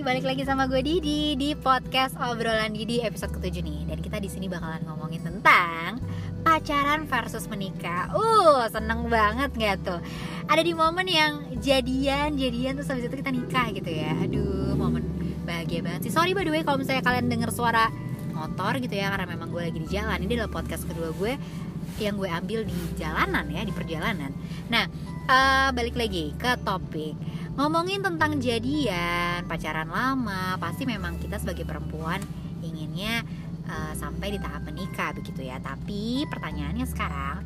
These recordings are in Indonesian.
Hai, balik lagi sama gue Didi di podcast obrolan Didi episode ketujuh nih. Dan kita di sini bakalan ngomongin tentang pacaran versus menikah. Uh, seneng banget nggak tuh? Ada di momen yang jadian, jadian terus habis itu kita nikah gitu ya. Aduh, momen bahagia banget sih. Sorry by the way kalau misalnya kalian denger suara motor gitu ya karena memang gue lagi di jalan. Ini adalah podcast kedua gue yang gue ambil di jalanan ya, di perjalanan. Nah, uh, balik lagi ke topik. Ngomongin tentang jadian pacaran lama pasti memang kita sebagai perempuan inginnya uh, sampai di tahap menikah begitu ya. Tapi pertanyaannya sekarang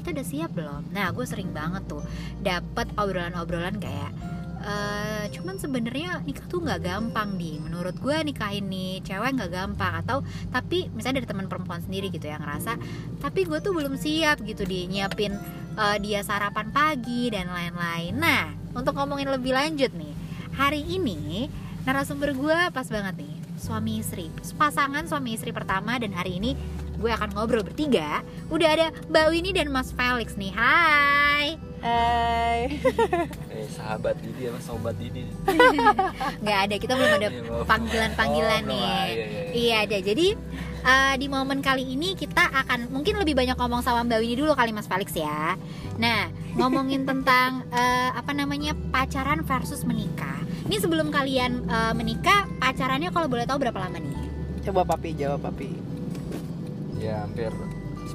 kita udah siap belum? Nah gue sering banget tuh dapet obrolan-obrolan kayak Uh, cuman sebenarnya nikah tuh nggak gampang di. Menurut gue nikah ini cewek nggak gampang. Atau tapi misalnya dari teman perempuan sendiri gitu yang ngerasa tapi gue tuh belum siap gitu di. Nyiapin uh, dia sarapan pagi dan lain-lain. Nah untuk ngomongin lebih lanjut nih hari ini narasumber gue pas banget nih suami istri. Pasangan suami istri pertama dan hari ini gue akan ngobrol bertiga. Udah ada Mbak Winnie dan Mas Felix nih. Hai Hai. eh sahabat Didi sama sobat Didi. nggak ada kita belum ada belum. panggilan-panggilan Oh, belum. nih. Ah, iya, iya, iya. Iya ada. Jadi uh, di momen kali ini kita akan mungkin lebih banyak ngomong sama Mbak Winnie dulu kali Mas Felix ya. Nah ngomongin tentang uh, apa namanya pacaran versus menikah. Ini sebelum kalian uh, menikah pacarannya kalau boleh tahu berapa lama nih? Coba papi jawab papi. Ya hampir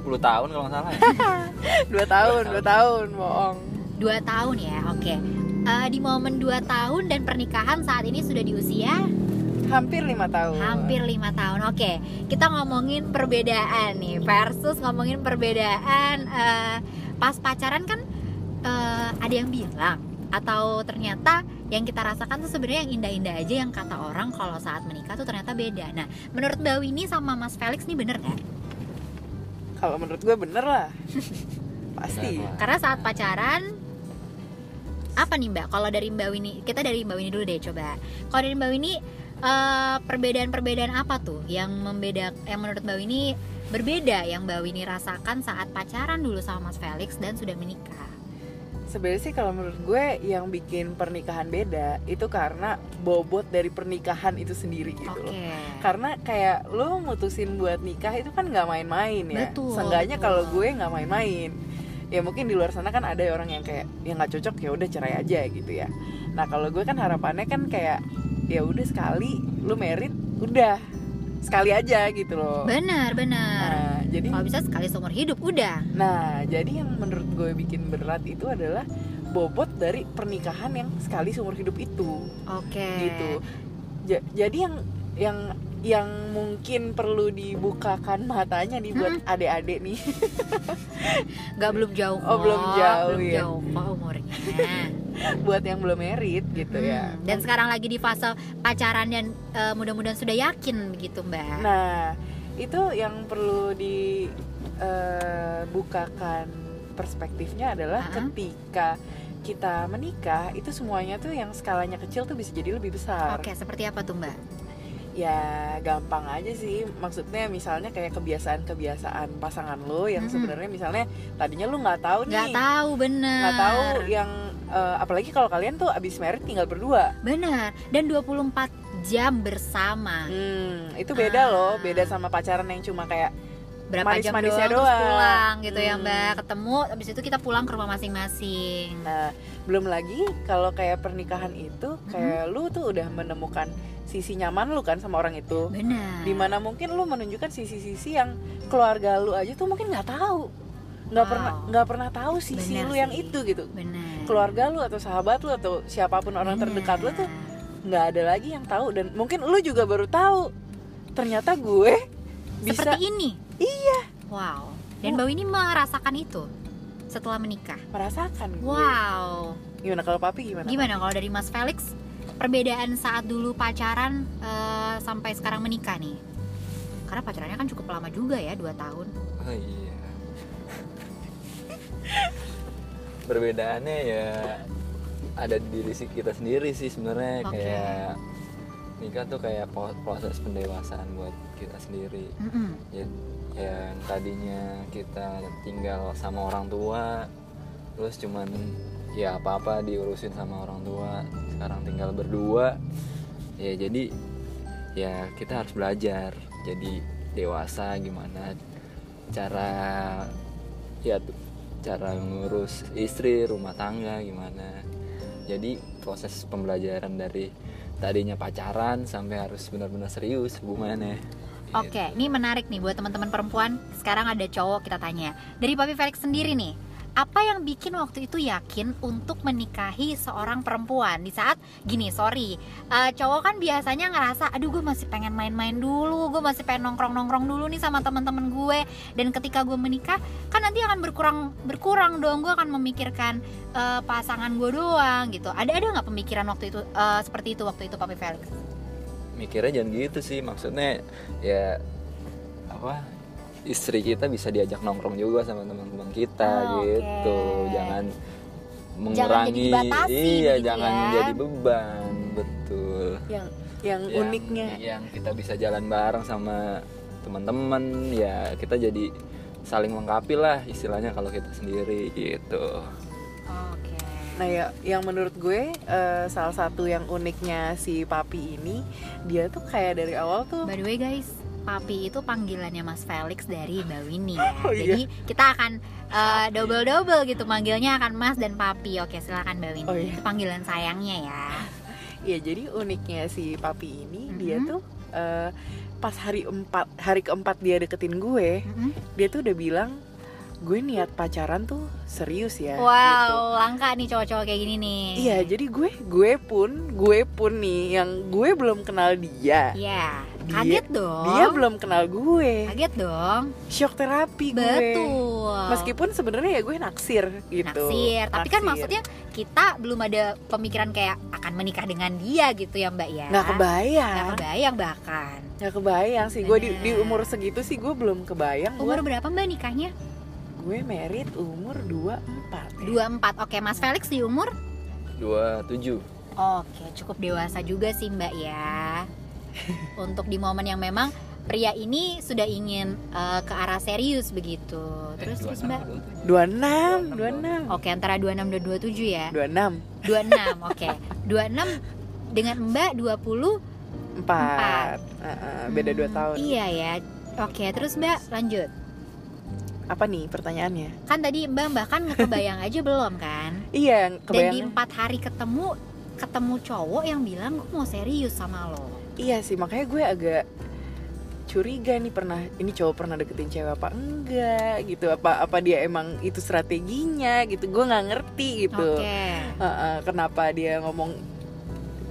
10 tahun kalau nggak salah. Ya. Dua tahun, dua tahun, bohong. Dua tahun ya. Oke. Uh, di momen dua tahun dan pernikahan saat ini sudah di usia Hampir lima tahun. Hampir lima tahun. Oke, kita ngomongin perbedaan nih versus ngomongin perbedaan eh, pas pacaran kan eh, ada yang bilang atau ternyata yang kita rasakan tuh sebenarnya yang indah-indah aja yang kata orang kalau saat menikah tuh ternyata beda. Nah, menurut Mbak Winnie sama Mas Felix nih bener nggak? Kalau menurut gue bener lah. Pasti. Bener. Karena saat pacaran apa nih Mbak? Kalau dari Mbak Winnie, kita dari Mbak Winnie dulu deh coba. Kalau dari Mbak Winnie eh, perbedaan-perbedaan apa tuh yang membeda yang menurut Mbak Winnie berbeda yang Mbak Winnie rasakan saat pacaran dulu sama Mas Felix dan sudah menikah? Sebenarnya sih kalau menurut gue yang bikin pernikahan beda itu karena bobot dari pernikahan itu sendiri gitu Oke. loh. Karena kayak lo mutusin buat nikah itu kan nggak main-main ya. Betul, Seenggaknya kalau gue nggak main-main. Ya mungkin di luar sana kan ada orang yang kayak yang nggak cocok ya udah cerai aja gitu ya. Nah kalau gue kan harapannya kan kayak ya udah sekali lo merit udah sekali aja gitu loh. Benar, benar. Nah jadi Kalau bisa sekali seumur hidup udah. Nah, jadi yang menurut gue bikin berat itu adalah bobot dari pernikahan yang sekali seumur hidup itu, Oke. gitu. Ja- jadi yang yang yang mungkin perlu dibukakan matanya nih buat adik-adik nih. Nggak belum jauh. Oh, belum jauh, belum ya. jauh kok umurnya. buat yang belum merit gitu ya. Hmm, Dan sekarang lagi di fase pacaran dan eh, mudah-mudahan sudah yakin begitu Mbak. Nah, itu yang perlu dibukakan perspektifnya adalah Ah. ketika kita menikah itu semuanya tuh yang skalanya kecil tuh bisa jadi lebih besar. Oke, seperti apa tuh Mbak? ya gampang aja sih maksudnya misalnya kayak kebiasaan-kebiasaan pasangan lo yang Mm-mm. sebenarnya misalnya tadinya lo nggak tahu nih Nggak tahu bener. nggak tahu yang eh, apalagi kalau kalian tuh abis merit tinggal berdua Bener. Dan 24 jam bersama. hmm, itu beda Ah. loh beda sama pacaran yang cuma kayak Berapa jam doang, Manis-manisnya terus doang. pulang gitu ya Hmm. Mbak. Ketemu habis itu kita pulang ke rumah masing-masing. nah belum lagi kalau kayak pernikahan itu kayak lu tuh udah menemukan sisi nyaman lu kan sama orang itu Bener. di mana mungkin lu menunjukkan sisi-sisi yang keluarga lu aja tuh mungkin nggak tahu nggak Wow. pernah nggak pernah tahu sisi Bener lu yang sih. itu gitu Bener. keluarga lu atau sahabat lu atau siapa pun orang Bener. terdekat lu tuh nggak ada lagi yang tahu dan mungkin lu juga baru tahu ternyata gue bisa Seperti ini. iya Wow. Dan Mbak ini merasakan itu setelah menikah. merasakan gue. Wow. gimana kalau papi gimana Gimana kalau dari Mas Felix? Perbedaan saat dulu pacaran eh, sampai sekarang menikah nih. Karena pacarannya kan cukup lama juga ya, 2 tahun. Oh iya. Perbedaannya ya ada di diri kita sendiri sih sebenarnya Oke. kayak nikah tuh kayak proses pendewasaan buat kita sendiri. Mm-mm. Ya, yang tadinya kita tinggal sama orang tua terus cuman ya apa-apa diurusin sama orang tua sekarang tinggal berdua ya jadi ya kita harus belajar jadi dewasa gimana cara ya tuh, cara ngurus istri rumah tangga gimana jadi proses pembelajaran dari tadinya pacaran sampai harus benar-benar serius hubungannya Oke, ini menarik nih buat teman-teman perempuan. Sekarang ada cowok kita tanya. Dari Papi Felix sendiri nih, apa yang bikin waktu itu yakin untuk menikahi seorang perempuan? Di saat gini sorry eh, cowok kan biasanya ngerasa aduh gue masih pengen main-main dulu gue masih pengen nongkrong-nongkrong dulu nih sama teman-teman gue. Dan ketika gue menikah kan nanti akan berkurang berkurang dong. Gue akan memikirkan eh, pasangan gue doang gitu. Ada ada nggak pemikiran waktu itu eh, seperti itu waktu itu Papi Felix? Mikirnya jangan gitu sih. Maksudnya ya apa istri kita bisa diajak nongkrong juga sama teman-teman kita Oh, gitu. Jangan jadi mengurangi dibatasi iya begitu jangan ya. menjadi beban betul. Yang yang Yang- uniknya. yang kita bisa jalan bareng sama teman-teman ya kita jadi saling melengkapi lah istilahnya kalau kita sendiri gitu. Oke. Nah ya, yang menurut gue eh, salah satu yang uniknya si Papi ini, dia tuh kayak dari awal tuh, By the way guys, Papi itu panggilannya Mas Felix dari Mbak Winnie ya. Oh, iya. Jadi kita akan double double gitu manggilnya akan Mas dan Papi. Oke silakan Mbak Winnie. Oh, iya. Itu panggilan sayangnya ya. ya jadi uniknya si Papi ini, dia Mhm. tuh eh, pas hari empat hari keempat dia deketin gue, Mm-mm. dia tuh udah bilang gue niat pacaran tuh serius ya. gitu. Wow, langka nih cowok-cowok kayak gini nih. Iya, jadi gue gue pun gue pun nih yang gue belum kenal dia. Iya. Dia- Kaget dong. Dia belum kenal gue. Kaget dong. Shock terapi gue. Betul. Meskipun sebenarnya ya gue naksir gitu. naksir, tapi kan maksudnya kita belum ada pemikiran kayak akan menikah dengan dia gitu ya Mbak ya. nggak kebayang. Nggak kebayang bahkan. Nggak kebayang sih. Gue di, di umur segitu sih gue belum kebayang. Umur Umur berapa Mbak nikahnya? gue merit umur 24 ya. 24. Oke, Mas Felix di umur 27 Oke, cukup dewasa juga sih Mbak ya. Untuk di momen yang memang pria ini sudah ingin eh, ke arah serius begitu. Terus terus Mbak. 26, 26. Oke, antara 26 dan 27 ya. 26 26. Oke. 26 dengan Mbak 20 4. Heeh, beda 2 Hmm, tahun. Iya ya. Oke, terus Mbak lanjut. Apa nih pertanyaannya? Kan tadi Mbak bahkan ngekebayang aja belum kan? Iya, Dan di kebayang. empat hari ketemu ketemu cowok yang bilang gue mau serius sama lo. Iya sih, makanya gue agak curiga nih pernah ini cowok pernah deketin cewek apa enggak gitu. Apa apa dia emang itu strateginya gitu. Gue nggak ngerti gitu. Oke. Heeh, kenapa dia ngomong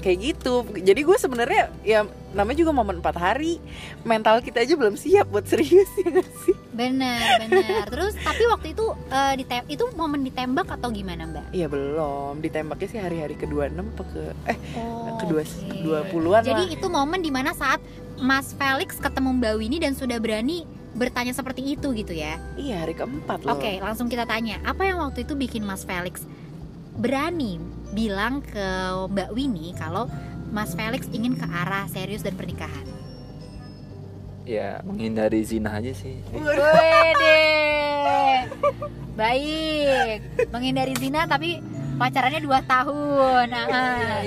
kayak gitu. Jadi gue sebenarnya ya namanya juga momen empat hari mental kita aja belum siap buat serius ya nggak sih Bener, bener. Terus tapi waktu itu eh, ditem itu momen ditembak atau gimana Mbak? Iya belum ditembaknya sih hari-hari kedua enam ke eh Oh, kedua dua puluhan Jadi lah itu momen di mana saat Mas Felix ketemu Mbak Winnie dan sudah berani bertanya seperti itu gitu ya? iya hari keempat loh Oke, langsung kita tanya. Apa yang waktu itu bikin Mas Felix berani bilang ke Mbak Winnie kalau Mas Felix ingin ke arah serius dan pernikahan? ya menghindari zina aja sih Wede. Baik. Menghindari zina tapi pacarannya 2 tahun. Ah.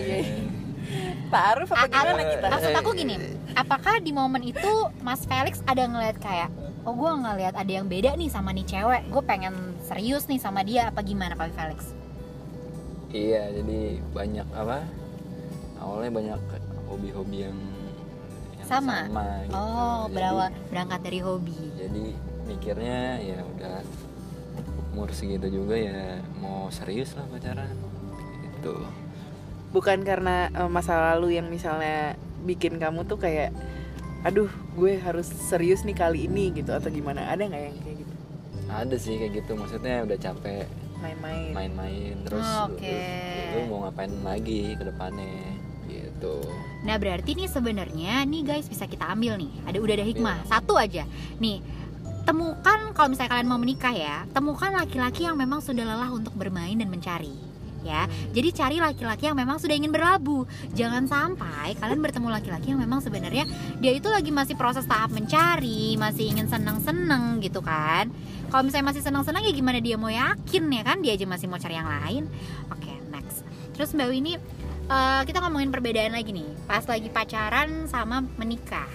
taruh apa A- gimana kita Maksud aku gini, apakah di momen itu Mas Felix ada ngeliat kayak Oh gue ngeliat ada yang beda nih sama nih cewek Gue pengen serius nih sama dia Apa gimana Pak Felix? iya jadi banyak apa awalnya banyak hobi-hobi yang, yang Sama? gitu. Oh Jadi- berawal berangkat dari hobi jadi mikirnya ya udah umur segitu juga ya mau serius lah pacaran gitu bukan karena eh, masa lalu yang misalnya bikin kamu tuh kayak aduh gue harus serius nih kali ini gitu atau gimana ada nggak yang kayak gitu ada sih kayak gitu maksudnya udah capek main-main main-main terus Oh, lu- oke. lu, lu mau ngapain lagi ke depannya gitu Nah berarti nih sebenarnya nih guys bisa kita ambil nih. Ada udah ada hikmah. Iya. Satu aja. Nih temukan kalau misalnya kalian mau menikah ya Temukan laki-laki yang memang sudah lelah untuk bermain dan mencari ya. Jadi cari laki-laki yang memang sudah ingin berlabuh. Jangan sampai kalian bertemu laki-laki yang memang sebenarnya dia itu lagi masih proses tahap mencari masih ingin seneng-seneng gitu kan. Kalau misalnya masih seneng-seneng ya gimana dia mau yakin ya kan? Dia aja masih mau cari yang lain. Oke next. Terus mbak Winnie eh, kita ngomongin perbedaan lagi nih. Pas lagi pacaran sama menikah.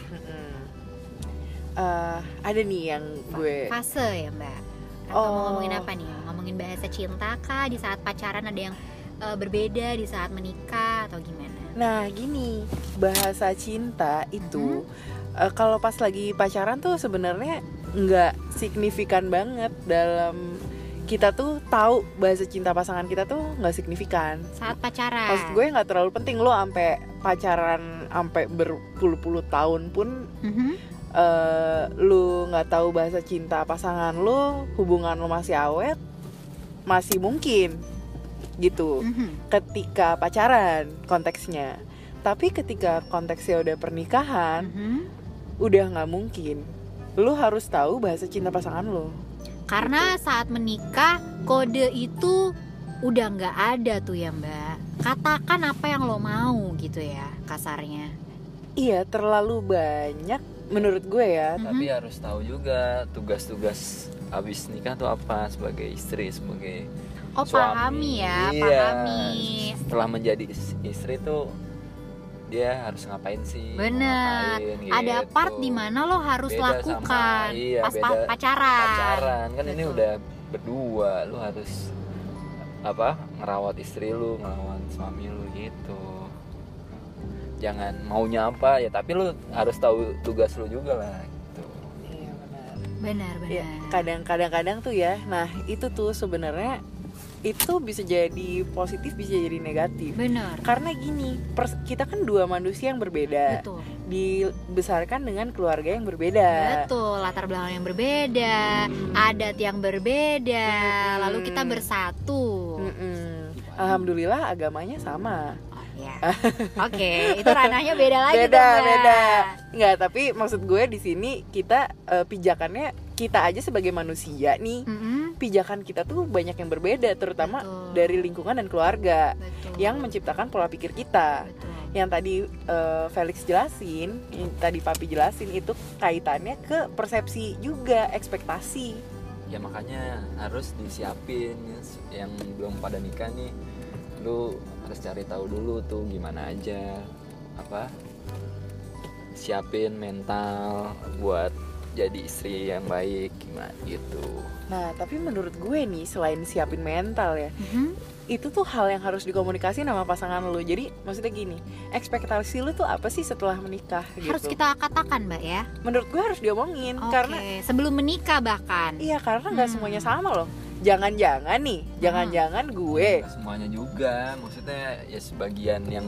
Eh, ada nih yang gue Fase ya, Mbak. Atau mau Oh. ngomongin apa nih? Ngomongin bahasa cinta kah di saat pacaran ada yang eh, berbeda di saat menikah atau gimana? Nah gini bahasa cinta itu Mm-hmm. eh, kalau pas lagi pacaran tuh sebenarnya nggak signifikan banget dalam kita tuh tahu bahasa cinta pasangan kita tuh nggak signifikan. Saat pacaran. Maksud gue nggak terlalu penting lo sampai pacaran sampai berpuluh-puluh tahun pun Mhm. eh, lu nggak tahu bahasa cinta pasangan lu, hubungan lu masih awet, masih mungkin gitu Mhm. ketika pacaran konteksnya. Tapi ketika konteksnya udah pernikahan, Mhm. udah nggak mungkin. Lu harus tahu bahasa cinta pasangan lu. Karena saat menikah kode itu udah nggak ada tuh ya Mbak. Katakan apa yang lo mau gitu ya kasarnya. Iya, terlalu banyak menurut gue ya. Mhm. tapi harus tahu juga tugas-tugas abis nikah tuh apa sebagai istri sebagai Oh suami. pahami ya, Iya. pahami. setelah menjadi is- istri tuh dia harus ngapain sih Bener. ngapain, Ada gitu. part di mana lo harus Beda lakukan sama- iya, pas pa- beda pacaran. pacaran kan ini Betul. udah berdua lu harus apa ngerawat istri lu ngerawat suami lu gitu jangan maunya apa ya tapi lu harus tahu tugas lu juga lah gitu Iya benar. Benar Ya, benar. kadang-kadang tuh ya. Nah, itu tuh sebenarnya itu bisa jadi positif bisa jadi negatif. Benar. Karena gini, pers- kita kan dua manusia yang berbeda, Betul. dibesarkan dengan keluarga yang berbeda. Betul, latar belakang yang berbeda, adat yang berbeda, Mm-mm. lalu kita bersatu. Mm-mm. Alhamdulillah agamanya sama. Oh ya. Oke, itu ranahnya beda lagi beda, tuh, Mbak. beda. Enggak, tapi maksud gue di sini kita eh, pijakannya kita aja sebagai manusia nih, Mm-mm, pijakan kita tuh banyak yang berbeda, terutama Betul. dari lingkungan dan keluarga betul. yang menciptakan pola pikir kita. betul. yang tadi eh, Felix jelasin, yang tadi Papi jelasin itu kaitannya ke persepsi juga, ekspektasi. ya makanya harus disiapin yang belum pada nikah nih lu harus cari tahu dulu tuh gimana aja apa siapin mental buat jadi istri yang baik gimana gitu Nah, tapi menurut gue nih selain siapin mental ya, Mhm. itu tuh hal yang harus dikomunikasi sama pasangan lu. Jadi maksudnya gini, ekspektasi lu tuh apa sih setelah menikah gitu? Harus kita katakan, Mbak ya. Menurut gue harus diomongin Oke, karena sebelum menikah bahkan. iya karena nggak Hmm. semuanya sama loh. Jangan-jangan nih, jangan-jangan gue Nggak semuanya juga maksudnya ya sebagian yang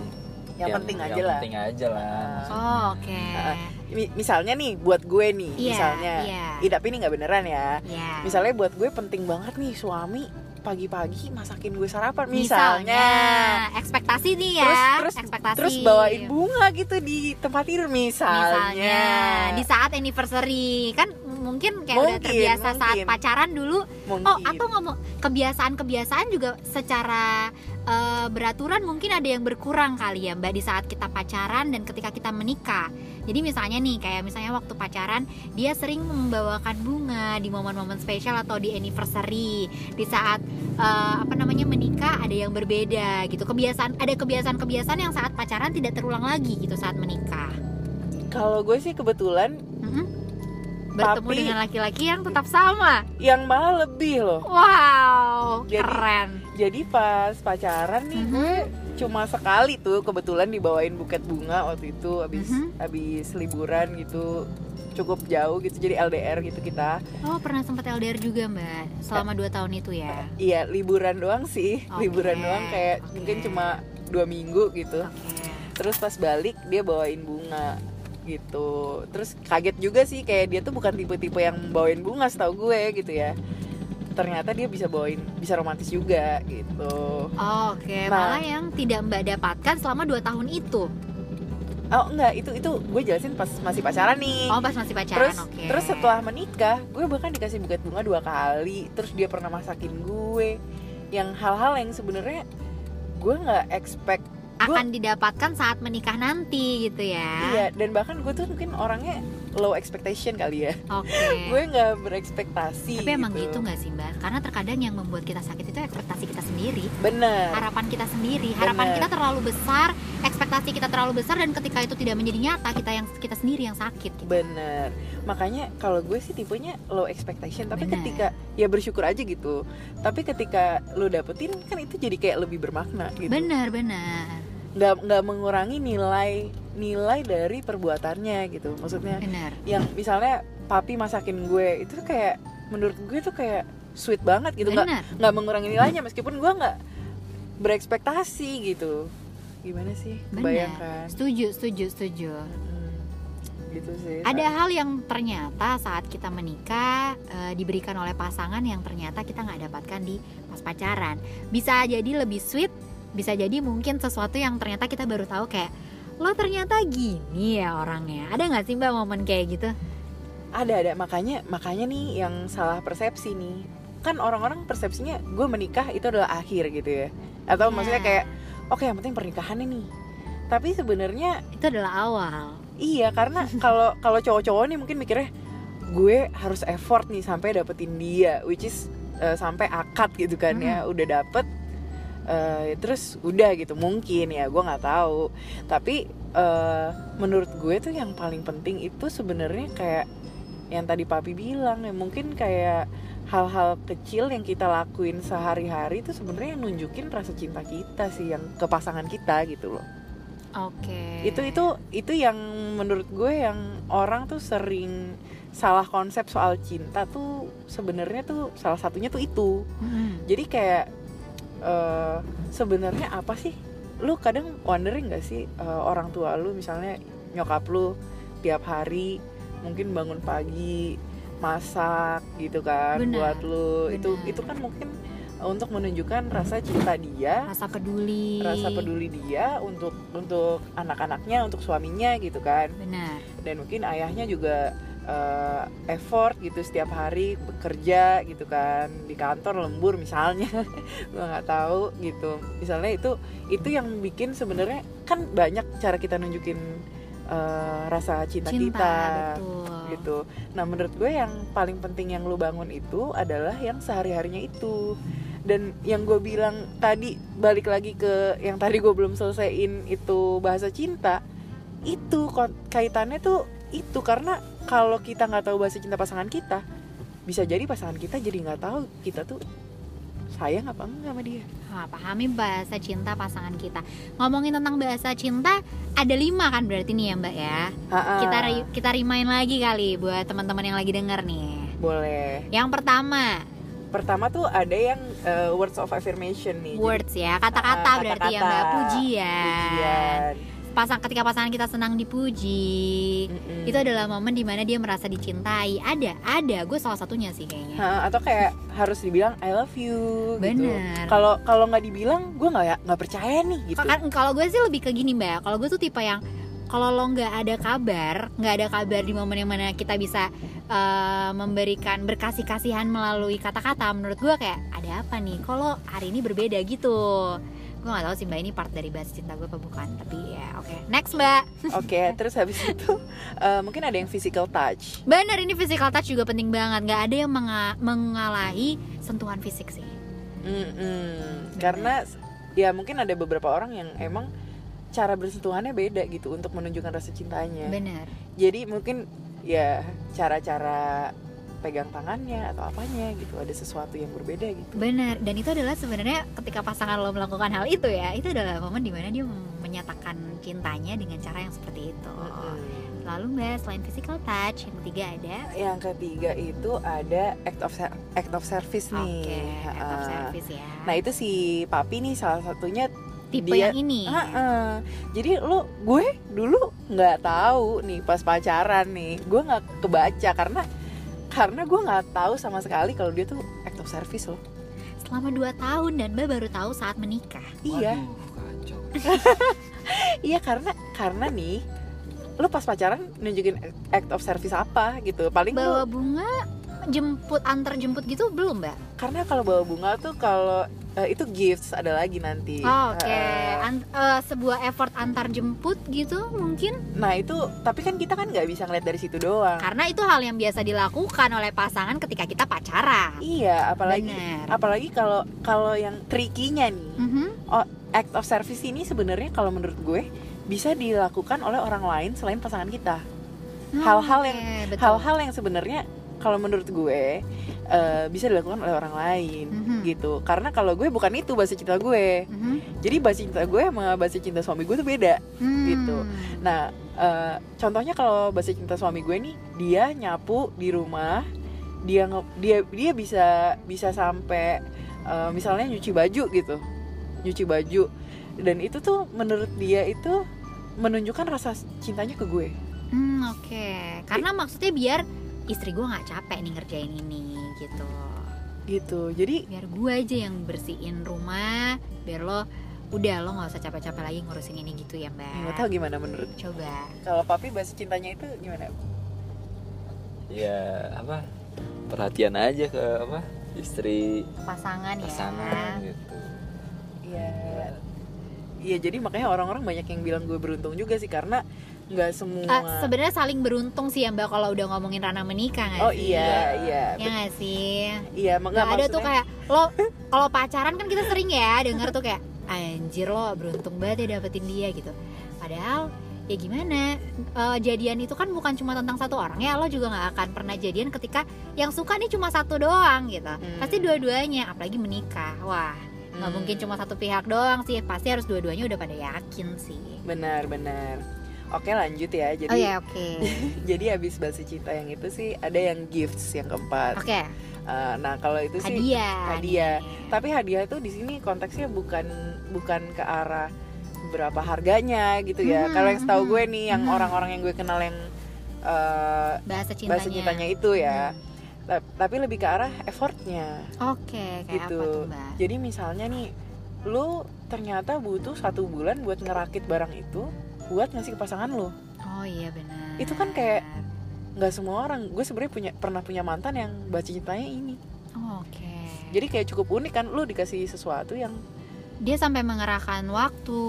yang, penting yang aja lah. penting aja lah maksudnya. Oh, oke. Ah, Mi- misalnya nih buat gue nih, Iya, misalnya, iya. Ih, tapi ini nggak beneran ya. Ya. Misalnya buat gue penting banget nih suami pagi-pagi masakin gue sarapan Misalnya, misalnya. ekspektasi nih ya. Terus terus ekspektasi. terus bawain bunga gitu di tempat tidur misalnya. Misalnya di saat anniversary kan mungkin kayak udah Mungkin, terbiasa saat mungkin. pacaran dulu. Mungkin. Oh, atau ngomong kebiasaan-kebiasaan juga secara eh, beraturan mungkin ada yang berkurang kali ya Mbak di saat kita pacaran dan ketika kita menikah. Jadi misalnya nih kayak misalnya waktu pacaran dia sering membawakan bunga di momen-momen spesial atau di anniversary. Di saat eh, apa namanya menikah ada yang berbeda gitu. Kebiasaan ada kebiasaan-kebiasaan yang saat pacaran tidak terulang lagi gitu saat menikah. Kalau gue sih kebetulan Mm-mm. Bertemu Tapi- dengan laki-laki yang tetap sama. yang malah lebih loh. Wow, Jadi- keren. Jadi pas pacaran nih Mhm. gue cuma sekali tuh kebetulan dibawain buket bunga waktu itu habis Mhm. habis liburan gitu cukup jauh gitu jadi LDR gitu kita Oh, pernah sempat LDR juga, Mbak. Selama dua tahun itu ya. iya liburan doang sih Oke, liburan doang kayak oke. mungkin cuma dua minggu gitu Oke. terus pas balik dia bawain bunga gitu terus kaget juga sih kayak dia tuh bukan tipe-tipe yang bawain bunga setahu gue gitu ya ternyata dia bisa bawain bisa romantis juga gitu Oh, Oke, Nah. malah yang tidak Mbak dapatkan selama dua tahun itu. oh enggak itu itu gue jelasin pas masih pacaran nih Oh, pas masih pacaran. terus Oke. terus setelah menikah gue bahkan dikasih buket bunga dua kali terus dia pernah masakin gue yang hal-hal yang sebenarnya gue nggak expect akan didapatkan saat menikah nanti gitu ya. iya dan bahkan gue tuh mungkin orangnya low expectation kali ya. Oke. Gue nggak berekspektasi tapi emang gitu. nggak sih mbak? Karena terkadang yang membuat kita sakit itu ekspektasi kita sendiri. Bener harapan kita sendiri. Harapan Bener. kita terlalu besar ekspektasi kita terlalu besar dan ketika itu tidak menjadi nyata kita yang kita sendiri yang sakit gitu. bener makanya kalau gue sih tipenya low expectation. Tapi Bener. ketika ya bersyukur aja gitu. Tapi ketika lo dapetin kan itu jadi kayak lebih bermakna gitu. Benar benar nggak nggak mengurangi nilai nilai dari perbuatannya gitu. Maksudnya benar. yang misalnya papi masakin gue itu kayak menurut gue tuh kayak sweet banget gitu. Nggak nggak mengurangi nilainya meskipun gue nggak berekspektasi gitu. Gimana sih? Bayangkan setuju setuju setuju. Gitu sih ada hal yang ternyata saat kita menikah eh, diberikan oleh pasangan yang ternyata kita nggak dapatkan di pas pacaran. Bisa jadi lebih sweet bisa jadi mungkin sesuatu yang ternyata kita baru tahu kayak lo ternyata gini ya orangnya. Ada nggak sih mbak momen kayak gitu? Ada ada. Makanya makanya nih yang salah persepsi nih. Kan orang-orang persepsinya gue menikah itu adalah akhir gitu ya. Atau Iya. maksudnya kayak oke yang penting pernikahan nih. Tapi sebenarnya itu adalah awal. Iya karena kalau kalau cowok-cowok nih mungkin mikirnya gue harus effort nih sampai dapetin dia which is uh, sampai akad gitu kan ya. Udah dapet uh, terus udah gitu mungkin ya gue nggak tahu. Tapi uh, menurut gue tuh yang paling penting itu sebenarnya kayak yang tadi papi bilang ya mungkin kayak hal-hal kecil yang kita lakuin sehari-hari itu sebenarnya yang nunjukin rasa cinta kita sih yang ke pasangan kita gitu loh. Oke. Itu itu itu yang menurut gue yang orang tuh sering salah konsep soal cinta tuh sebenarnya tuh salah satunya tuh itu. Mm-mm. jadi kayak eh, sebenarnya apa sih? Lu kadang wondering gak sih eh, orang tua lu misalnya nyokap lu tiap hari mungkin bangun pagi masak gitu kan Benar, buat lu. Itu benar. itu kan mungkin untuk menunjukkan rasa cinta dia. Rasa peduli. Rasa peduli dia untuk untuk anak-anaknya untuk suaminya gitu kan. Benar. Dan mungkin ayahnya juga eh, effort gitu setiap hari bekerja gitu kan. Di kantor lembur misalnya. Gue nggak tahu gitu. Misalnya itu itu yang bikin sebenarnya kan banyak cara kita nunjukin eh, rasa cinta, cinta kita betul. gitu. Nah menurut gue yang paling penting yang lu bangun itu adalah yang sehari harinya itu. Dan yang gue bilang tadi balik lagi ke yang tadi gue belum selesaiin itu bahasa cinta itu kaitannya tuh itu. Karena kalau kita nggak tahu bahasa cinta pasangan kita bisa jadi pasangan kita jadi nggak tahu kita tuh sayang apa enggak sama dia. Wah, pahami bahasa cinta pasangan kita. Ngomongin tentang bahasa cinta ada lima kan berarti nih ya mbak ya? Ha-ha. kita kita remind lagi kali buat teman-teman yang lagi denger nih. Boleh. Yang pertama. Pertama tuh ada yang uh, words of affirmation nih. Jadi, words ya kata-kata Ah, berarti ya kata-kata. mbak pujian. Pujian. Pasang ketika pasangan kita senang dipuji Mm-mm. itu adalah momen di mana dia merasa dicintai ada ada gue salah satunya sih kayaknya Ha, atau kayak harus dibilang I love you gitu. Bener. Kalau kalau nggak dibilang, gue nggak ya nggak percaya nih gitu. kan kalau gue sih lebih ke gini mbak kalau gue tuh tipe yang kalau lo nggak ada kabar nggak ada kabar di momen yang mana kita bisa eh, memberikan berkasih kasihan melalui kata-kata menurut gue kayak ada apa nih kalau hari ini berbeda gitu gue nggak tahu sih mbak ini part dari bahasa cinta gue apa bukan tapi ya oke next mbak Oke, terus habis itu eh, mungkin ada yang physical touch. bener ini physical touch juga penting banget nggak ada yang menga- mengalahi sentuhan fisik sih Mm-mm. Karena ya mungkin ada beberapa orang yang emang cara bersentuhannya beda gitu untuk menunjukkan rasa cintanya. bener Jadi mungkin ya cara-cara pegang tangannya atau apanya gitu ada sesuatu yang berbeda gitu. Benar, dan itu adalah sebenarnya ketika pasangan lo melakukan hal itu ya, itu adalah momen di mana dia menyatakan cintanya dengan cara yang seperti itu. Mm-mm. Lalu mbak, selain physical touch, yang ketiga ada Yang ketiga itu ada act of act of service Oke, nih. act of service ya. Nah itu si papi nih salah satunya tipe dia- yang ini. Ha-ha. Jadi lu gue dulu nggak tahu nih pas pacaran nih, gue nggak kebaca karena karena gue nggak tahu sama sekali kalau dia tuh act of service loh. Selama 2 tahun dan mbak baru tahu saat menikah. Iya, Waduh, kacau. iya karena karena nih lu pas pacaran nunjukin act of service apa gitu. Paling lu Bawa bunga, jemput antar jemput gitu belum mbak? karena kalau bawa bunga tuh kalau eh, itu gifts ada lagi nanti Oh, Oke, Eh, An- eh, sebuah effort antar jemput gitu mungkin nah itu tapi kan kita kan nggak bisa ngeliat dari situ doang karena itu hal yang biasa dilakukan oleh pasangan ketika kita pacaran. iya apalagi Bener. apalagi kalau kalau yang trikinya nih Mhm. oh, act of service ini sebenarnya kalau menurut gue bisa dilakukan oleh orang lain selain pasangan kita Hal-hal yang- Oke, betul. hal-hal yang sebenarnya kalau menurut gue eh, bisa dilakukan oleh orang lain Mhm. gitu karena kalau gue bukan itu bahasa cinta gue Mhm. jadi bahasa cinta gue sama bahasa cinta suami gue tuh beda Hmm. gitu. nah eh, contohnya kalau bahasa cinta suami gue nih dia nyapu di rumah dia dia dia bisa bisa sampai eh, misalnya nyuci baju gitu nyuci baju dan itu tuh menurut dia itu menunjukkan rasa cintanya ke gue Hmm, oke. Karena maksudnya biar istri gue nggak capek nih ngerjain ini gitu. gitu jadi Biar gue aja yang bersihin rumah, biar lo udah lo nggak usah capek-capek lagi ngurusin ini gitu ya mbak. nggak tahu gimana menurut Coba. kalau papi bahasa cintanya itu gimana ya apa perhatian aja ke apa istri Pasangan, pasangan ya. gitu Iya. Iya, jadi makanya orang-orang banyak yang bilang gue beruntung juga sih karena nggak semua. Ah, Sebenarnya saling beruntung sih ya mbak kalau udah ngomongin ranah menikah nggak oh sih? iya, iya. Ya nggak sih? Iya, Nggak ada tuh kayak lo kalau pacaran kan kita sering ya denger tuh kayak anjir lo beruntung banget ya dapetin dia gitu. Padahal ya gimana Eh, jadian itu kan bukan cuma tentang satu orang ya lo juga nggak akan pernah jadian ketika yang suka nih cuma satu doang gitu Hmm. pasti dua-duanya apalagi menikah wah nggak Hmm, mungkin cuma satu pihak doang sih pasti harus dua-duanya udah pada yakin sih Benar, benar. Oke, lanjut ya. Jadi oh ya oke jadi habis bahasa cinta yang itu sih ada yang gifts yang keempat. oke Eh, nah, kalau itu sih hadiah hadiah. tapi hadiah itu di sini konteksnya bukan bukan ke arah berapa harganya gitu ya. Hmm, Kalau yang setahu hmm, gue nih yang hmm. orang-orang yang gue kenal yang eh, bahasa cintanya bahasa cintanya itu ya. Hmm. Ta- Tapi lebih ke arah effortnya. oke kayak gitu. apa tuh mbak Jadi misalnya nih, lu ternyata butuh satu bulan buat ngerakit barang itu, buat ngasih ke pasangan lu. oh iya benar Itu kan kayak- Nggak semua orang. Gue sebenarnya punya pernah punya mantan yang baca cintanya ini. Oh, oke Jadi kayak cukup unik kan, lu dikasih sesuatu yang dia sampai mengerahkan waktu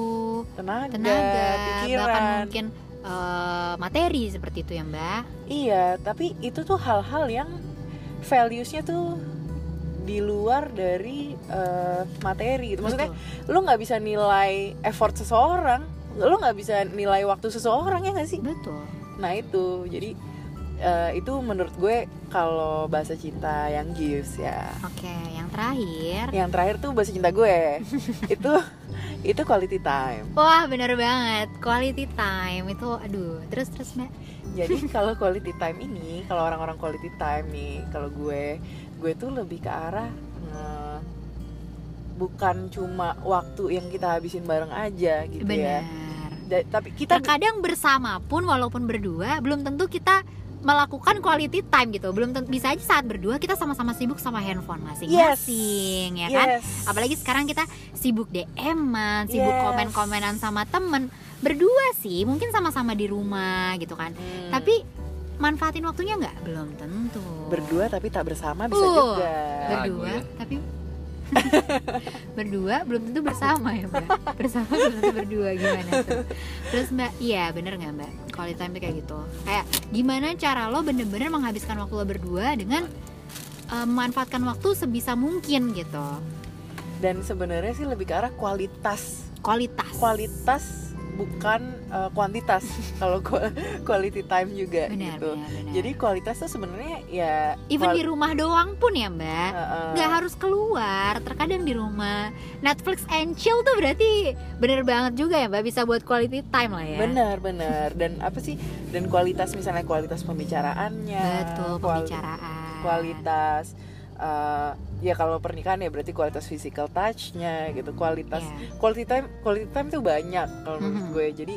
tenaga, tenaga pikiran. bahkan mungkin eh, materi seperti itu ya mbak Iya, tapi itu tuh hal-hal yang values-nya tuh di luar dari eh, materi gitu. Maksudnya Betul. lu nggak bisa nilai effort seseorang, lu nggak bisa nilai waktu seseorang ya nggak sih? betul Nah itu, jadi eh, itu menurut gue kalau bahasa cinta yang gifts ya. oke yang terakhir Yang terakhir tuh bahasa cinta gue, itu itu quality time. wah bener banget quality time itu aduh terus terus mbak Jadi kalau quality time ini, kalau orang-orang quality time nih, kalau gue, gue tuh lebih ke arah bukan cuma waktu yang kita habisin bareng aja gitu ya. Tapi kita terkadang bersama pun walaupun berdua belum tentu kita melakukan quality time gitu belum tentu bisa aja saat berdua kita sama-sama sibuk sama handphone masing-masing ya kan Yes. apalagi sekarang kita sibuk DM-an, sibuk Yes. komen-komenan sama temen berdua sih mungkin sama-sama di rumah gitu kan Hmm. tapi manfaatin waktunya nggak belum tentu berdua tapi tak bersama bisa Uh, juga. berdua ya. tapi berdua belum tentu bersama ya mbak. Bersama belum tentu berdua gimana tuh? Terus mbak iya bener nggak mbak? Quality time tuh kayak gitu. Kayak gimana cara lo bener-bener menghabiskan waktu lo berdua dengan eh, memanfaatkan waktu sebisa mungkin gitu? Dan sebenarnya sih lebih ke arah kualitas, kualitas. Kualitas bukan eh, kuantitas. kalau quality time juga benar gitu. benar benar Jadi kualitas tuh sebenarnya ya even di rumah doang pun ya mbak Heeh. nggak harus keluar terkadang di rumah Netflix and chill tuh berarti bener banget juga ya mbak bisa buat quality time lah ya Benar, benar. Dan apa sih? Dan kualitas misalnya kualitas pembicaraannya. betul pembicaraan Kualitas eh, ya kalau pernikahan ya berarti kualitas physical touch-nya gitu. Kualitas Iya. quality time quality time tuh banyak kalau menurut Mhm. gue. Jadi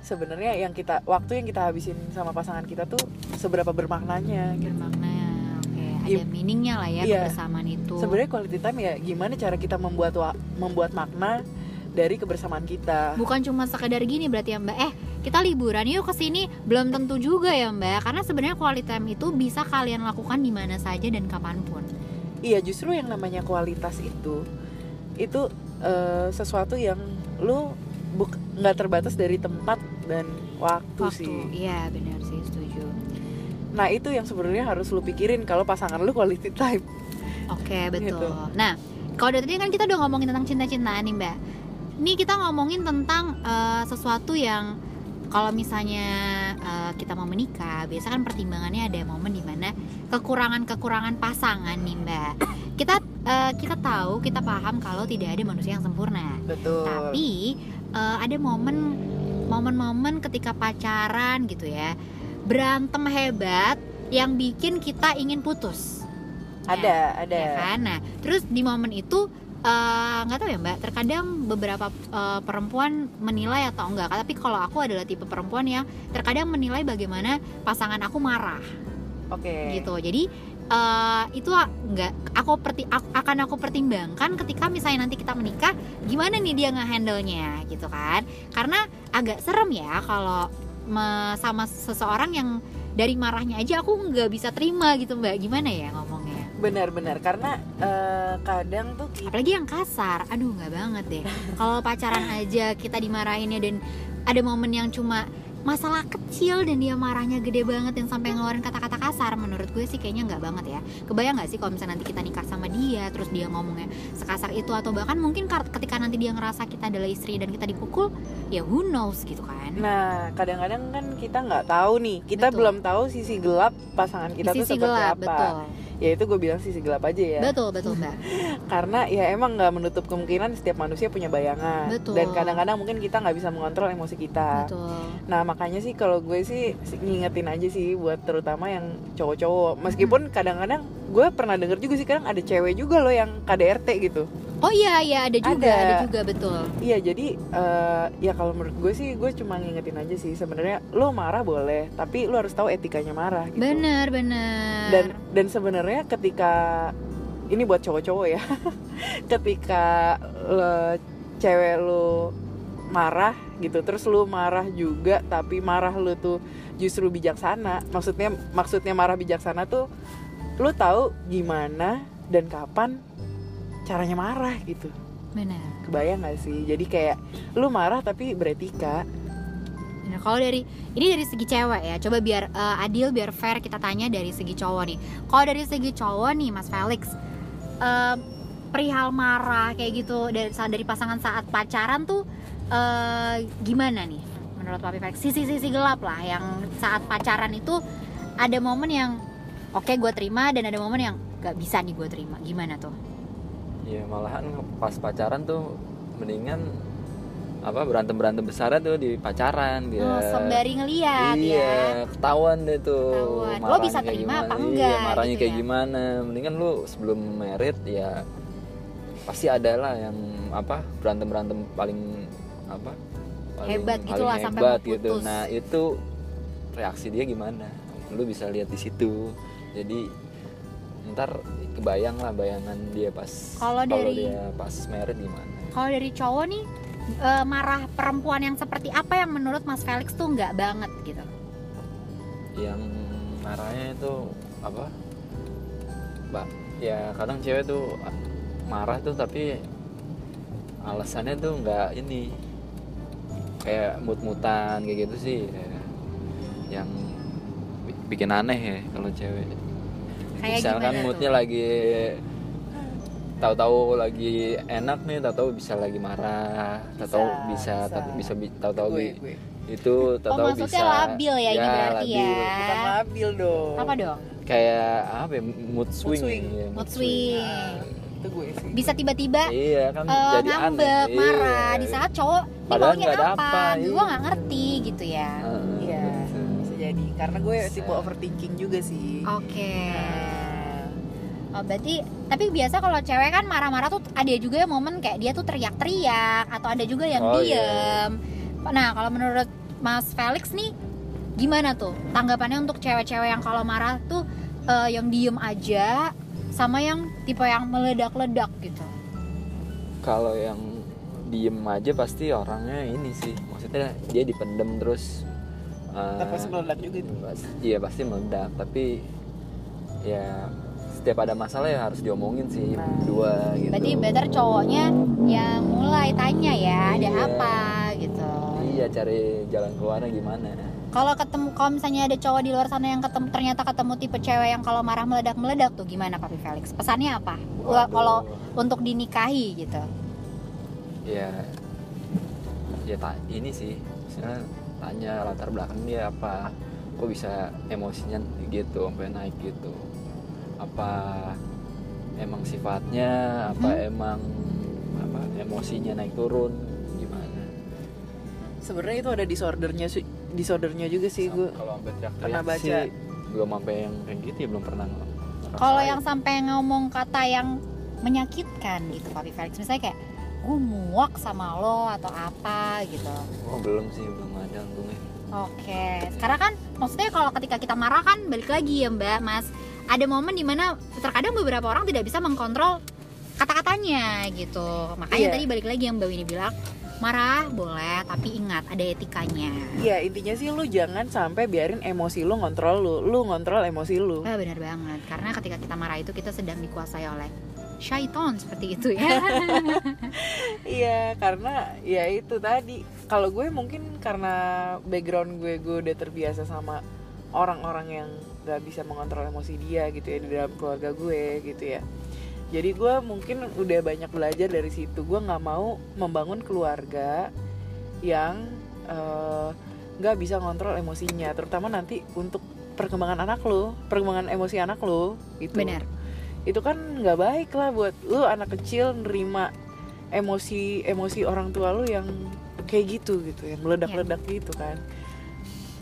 sebenarnya yang kita waktu yang kita habisin sama pasangan kita tuh seberapa bermaknanya gitu. bermakna oke ada Iya. meaningnya lah ya Iya. kebersamaan itu Sebenarnya quality time ya gimana cara kita membuat wa- membuat makna dari kebersamaan kita. bukan cuma sekedar gini berarti ya mbak eh kita liburan yuk ke sini belum tentu juga ya mbak karena sebenarnya quality time itu bisa kalian lakukan di mana saja dan kapan pun Iya, justru yang namanya kualitas itu itu eh, sesuatu yang lu buk- nggak terbatas dari tempat dan waktu, waktu sih. iya benar sih setuju. Nah itu yang sebenarnya harus lu pikirin kalau pasangan lu quality time. Oke betul. Gitu. nah kalau dari tadi kan kita udah ngomongin tentang cinta-cintaan nih mbak. Ini kita ngomongin tentang eh, sesuatu yang kalau misalnya eh, kita mau menikah biasa kan pertimbangannya ada momen di mana kekurangan-kekurangan pasangan nih mbak. Kita eh, kita tahu kita paham kalau tidak ada manusia yang sempurna. Betul. Tapi eh, ada momen momen-momen ketika pacaran gitu ya berantem hebat yang bikin kita ingin putus. Ada ada. ya kan? Nah terus di momen itu eh, nggak tahu ya mbak. Terkadang beberapa eh, perempuan menilai atau enggak. Tapi kalau aku adalah tipe perempuan yang terkadang menilai bagaimana pasangan aku marah. Oke. Gitu. Jadi eh, itu nggak aku perti ak- akan aku pertimbangkan ketika misalnya nanti kita menikah gimana nih dia ngehandle nya gitu kan. Karena agak serem ya kalau sama seseorang yang dari marahnya aja aku nggak bisa terima gitu mbak. Gimana ya ngomongnya benar-benar karena eh, kadang tuh kita apalagi yang kasar. Aduh nggak banget deh. Kalau pacaran aja kita dimarahinnya dan ada momen yang cuma masalah kecil dan dia marahnya gede banget dan sampai ngeluarin kata-kata kasar menurut gue sih kayaknya nggak banget ya. Kebayang nggak sih kalau misalnya nanti kita nikah sama dia terus dia ngomongnya sekasar itu atau bahkan mungkin ketika nanti dia ngerasa kita adalah istri dan kita dipukul ya who knows gitu kan. Nah, kadang-kadang kan kita nggak tahu nih, kita Betul. belum tahu sisi gelap pasangan kita tuh sisi seperti gelap apa. betul Ya itu gue bilang sisi gelap aja ya. betul betul mbak Karena ya emang nggak menutup kemungkinan setiap manusia punya bayangan. Betul. Dan kadang-kadang mungkin kita nggak bisa mengontrol emosi kita. betul Nah makanya sih kalau gue sih ngingetin aja sih buat terutama yang cowok-cowok. Meskipun kadang-kadang gue pernah denger juga sih kadang ada cewek juga loh yang KDRT gitu. oh iya iya ada juga Ada. ada, juga betul Iya jadi eh, ya kalau menurut gue sih gue cuma ngingetin aja sih sebenarnya lo marah boleh tapi lo harus tahu etikanya marah gitu. bener bener Dan dan sebenarnya ketika ini buat cowok-cowok ya, ketika lo cewek lo marah gitu terus lo marah juga tapi marah lo tuh justru bijaksana. Maksudnya maksudnya marah bijaksana tuh lo tahu gimana dan kapan caranya marah gitu. Bener kebayang gak sih? Jadi kayak lu marah tapi beretika. Nah, kalau dari ini dari segi cewek ya, coba biar eh, adil, biar fair kita tanya dari segi cowok nih. Kalau dari segi cowok nih, Mas Felix, eh, perihal marah kayak gitu dari dari pasangan saat pacaran tuh eh, gimana nih? Menurut Papi Felix? Sisi-sisi gelap lah yang saat pacaran itu ada momen yang oke gue terima dan ada momen yang gak bisa nih gue terima. Gimana tuh? ya malahan pas pacaran tuh mendingan apa berantem berantem besar tuh di pacaran biar Oh, sembari ngeliat iya ya. ketahuan deh tuh Ketahuan. Lo bisa kayak terima gimana. apa iya, enggak, marahnya gitu kayak ya. gimana mendingan lu sebelum merit ya pasti ada lah yang apa berantem berantem paling apa paling, Hebat gitu paling lah, sampai hebat mau gitu putus. nah itu reaksi dia gimana lu bisa lihat di situ jadi ntar kebayang lah bayangan dia pas Kalau dari- dia pas merit gimana Kalau dari cowok nih eh, marah perempuan yang seperti apa yang menurut Mas Felix tuh nggak banget gitu? yang marahnya itu apa mbak ya kadang cewek tuh marah tuh tapi alasannya tuh nggak ini kayak mut-mutan kayak gitu sih ya. yang bi- bikin aneh ya kalau cewek Kayak misalkan gimana moodnya tuh? lagi tahu-tahu lagi enak nih tahu-tahu bisa lagi marah tahu-tahu Bisa, bisa bisa. tahu- bisa bi- tahu-tahu gue, gue. itu Oh tahu-tahu maksudnya bisa labil ya, ini berarti labil. ya? bukan labil dong Apa dong? kayak apa ya, mood swing, swing. Iya, Mood swing. Nah, itu gue sih Bisa tiba-tiba iya kan eh, jadi ngambek, aneh marah Iya. di saat cowok ini Padahal nggak ada apa? apa, Gue iya. nggak ngerti gitu ya. Heeh, Iya. betul. bisa jadi karena gue tipe overthinking juga sih Oke. Nah, Oh, berarti tapi biasa kalau cewek kan marah-marah tuh ada juga momen kayak dia tuh teriak-teriak atau ada juga yang Oh, diem. Nah, kalau menurut Mas Felix nih gimana tuh tanggapannya untuk cewek-cewek yang kalau marah tuh eh, yang diem aja sama yang tipe yang meledak-ledak gitu. kalau yang diem aja pasti orangnya ini sih maksudnya dia dipendem terus Ntar pasti meledak juga iya pasti meledak tapi ya setiap ada masalah ya harus diomongin sih Nah. berdua gitu. Berarti better cowoknya yang mulai tanya ya ada Iya. apa gitu. Iya cari jalan keluarnya gimana. Kalau ketemu kalau misalnya ada cowok di luar sana yang ketemu ternyata ketemu tipe cewek yang kalau marah meledak meledak tuh gimana Papi Felix? Pesannya apa? Kalau untuk dinikahi gitu. Ya ya ta- ini sih misalnya tanya latar belakang dia apa kok bisa emosinya gitu sampai naik gitu apa emang sifatnya apa Mhm. emang apa emosinya naik turun gimana sebenarnya itu ada disordernya sih disordernya juga sih gue kalau sampai pernah baca. sih belum sampai yang kayak gitu ya belum pernah kalau yang sampai ngomong kata yang menyakitkan gitu Papi Felix misalnya kayak gue muak sama lo atau apa gitu oh belum sih belum ada untungnya Oke, sekarang kan maksudnya kalau ketika kita marah kan balik lagi ya Mbak, Mas. Ada momen di mana terkadang beberapa orang tidak bisa mengkontrol kata-katanya gitu. Makanya Iya. tadi balik lagi yang Mbak Winnie bilang, marah boleh tapi ingat ada etikanya. Iya intinya sih lu jangan sampai biarin emosi lu ngontrol lu Lu ngontrol emosi lu Ah, benar banget. Karena ketika kita marah itu kita sedang dikuasai oleh syaiton seperti itu ya. Iya karena ya itu tadi Kalau gue mungkin karena background gue Gue udah terbiasa sama orang-orang yang gak bisa mengontrol emosi dia gitu ya Di dalam keluarga gue gitu ya. Jadi gue mungkin udah banyak belajar dari situ. Gue gak mau membangun keluarga yang eh, nggak bisa ngontrol emosinya Terutama nanti untuk perkembangan anak lo Perkembangan emosi anak lo gitu. Benar. itu kan nggak baik lah buat lu anak kecil nerima emosi emosi orang tua lu yang kayak gitu gitu yang meledak-ledak gitu kan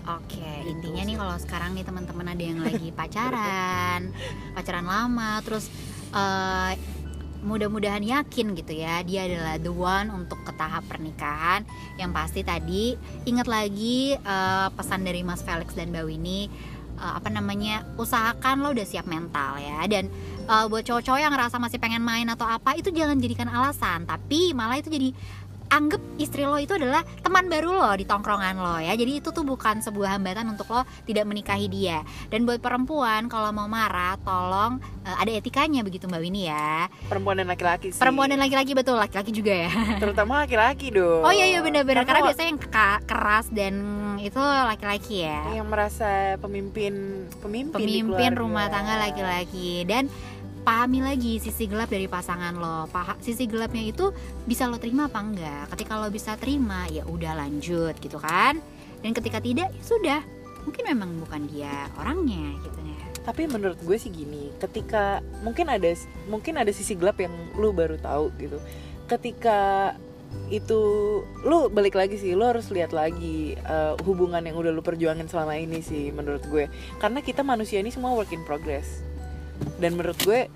Oke, Gitu intinya sih. nih kalau sekarang nih teman-teman ada yang lagi pacaran, pacaran lama, terus eh, mudah-mudahan yakin gitu ya, dia adalah the one untuk ke tahap pernikahan. Yang pasti tadi ingat lagi eh, pesan dari Mas Felix dan Mbak Winnie eh, apa namanya usahakan lo udah siap mental ya dan eh, buat cowok-cowok yang ngerasa masih pengen main atau apa itu jangan jadikan alasan tapi malah itu jadi anggap istri lo itu adalah teman baru lo di tongkrongan lo ya. Jadi itu tuh bukan sebuah hambatan untuk lo tidak menikahi dia. Dan buat perempuan kalau mau marah tolong eh, ada etikanya begitu mbak Winnie ya. Perempuan dan laki-laki sih. Perempuan dan laki-laki betul laki-laki juga ya. Terutama laki-laki dong. Oh iya iya benar-benar. Karena Karena biasanya yang keras dan itu laki-laki ya. Yang merasa pemimpin pemimpin, pemimpin rumah tangga laki-laki. Dan pahami lagi sisi gelap dari pasangan lo. Paha- sisi gelapnya itu bisa lo terima apa enggak? Ketika lo bisa terima ya udah lanjut gitu kan? Dan ketika tidak ya sudah. Mungkin memang bukan dia orangnya gitu ya. Tapi menurut gue sih gini ketika mungkin ada mungkin ada sisi gelap yang lu baru tahu gitu. Ketika itu lu balik lagi sih lu harus lihat lagi eh, hubungan yang udah lu perjuangin selama ini sih menurut gue. Karena kita manusia ini semua work in progress dan menurut gue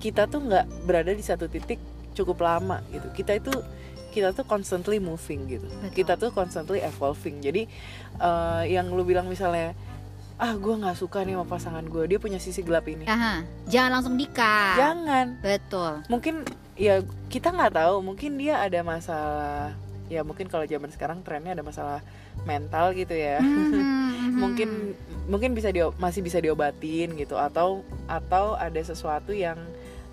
kita tuh nggak berada di satu titik cukup lama gitu. Kita itu kita tuh constantly moving gitu. Betul. kita tuh constantly evolving. Jadi eh, yang lu bilang misalnya ah gue nggak suka nih sama pasangan gue dia punya sisi gelap ini. Aha, jangan langsung nikah jangan. Betul. Mungkin ya kita nggak tahu. Mungkin dia ada masalah ya mungkin kalau zaman sekarang trennya ada masalah mental gitu ya. Mhm, mungkin mungkin bisa dio masih bisa diobatin gitu atau atau ada sesuatu yang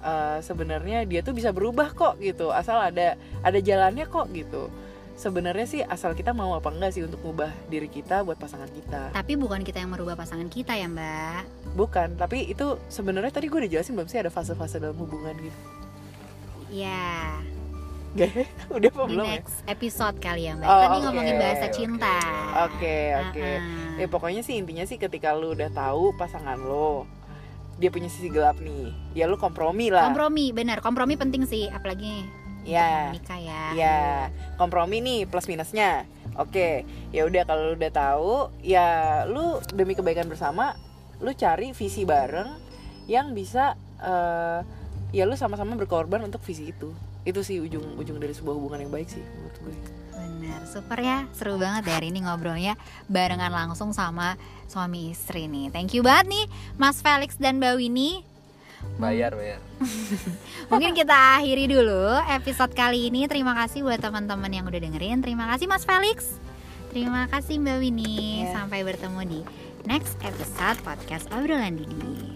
uh, sebenarnya dia tuh bisa berubah kok gitu asal ada ada jalannya kok gitu. Sebenarnya sih asal kita mau apa enggak sih untuk mengubah diri kita buat pasangan kita? Tapi bukan kita yang merubah pasangan kita ya mbak. Bukan tapi itu sebenarnya tadi gue udah jelasin belum sih ada fase-fase dalam hubungan gitu? Ya Gak ya? udah apa di belum ya next episode kali ya mbak Oh, tadi oke, ngomongin bahasa oke. cinta Oke oke. Ah-ah. Ya pokoknya sih intinya sih ketika lu udah tahu pasangan lo dia punya sisi gelap nih, ya lu kompromi lah. kompromi benar kompromi penting sih apalagi Ya. nikah ya Ya, kompromi nih plus minusnya. Oke, ya udah kalau lu udah tahu, ya lu demi kebaikan bersama, lu cari visi bareng yang bisa eh, ya lu sama-sama berkorban untuk visi itu. Itu sih ujung-ujung dari sebuah hubungan yang baik sih menurut gue. benar super ya seru banget dari ini ngobrolnya barengan langsung sama suami istri nih thank you banget nih Mas Felix dan Mbak Winnie bayar bayar Mungkin kita akhiri dulu episode kali ini. Terima kasih buat teman-teman yang udah dengerin. Terima kasih Mas Felix. Terima kasih Mbak Winnie. Ya. Sampai bertemu di next episode podcast obrolan Didi.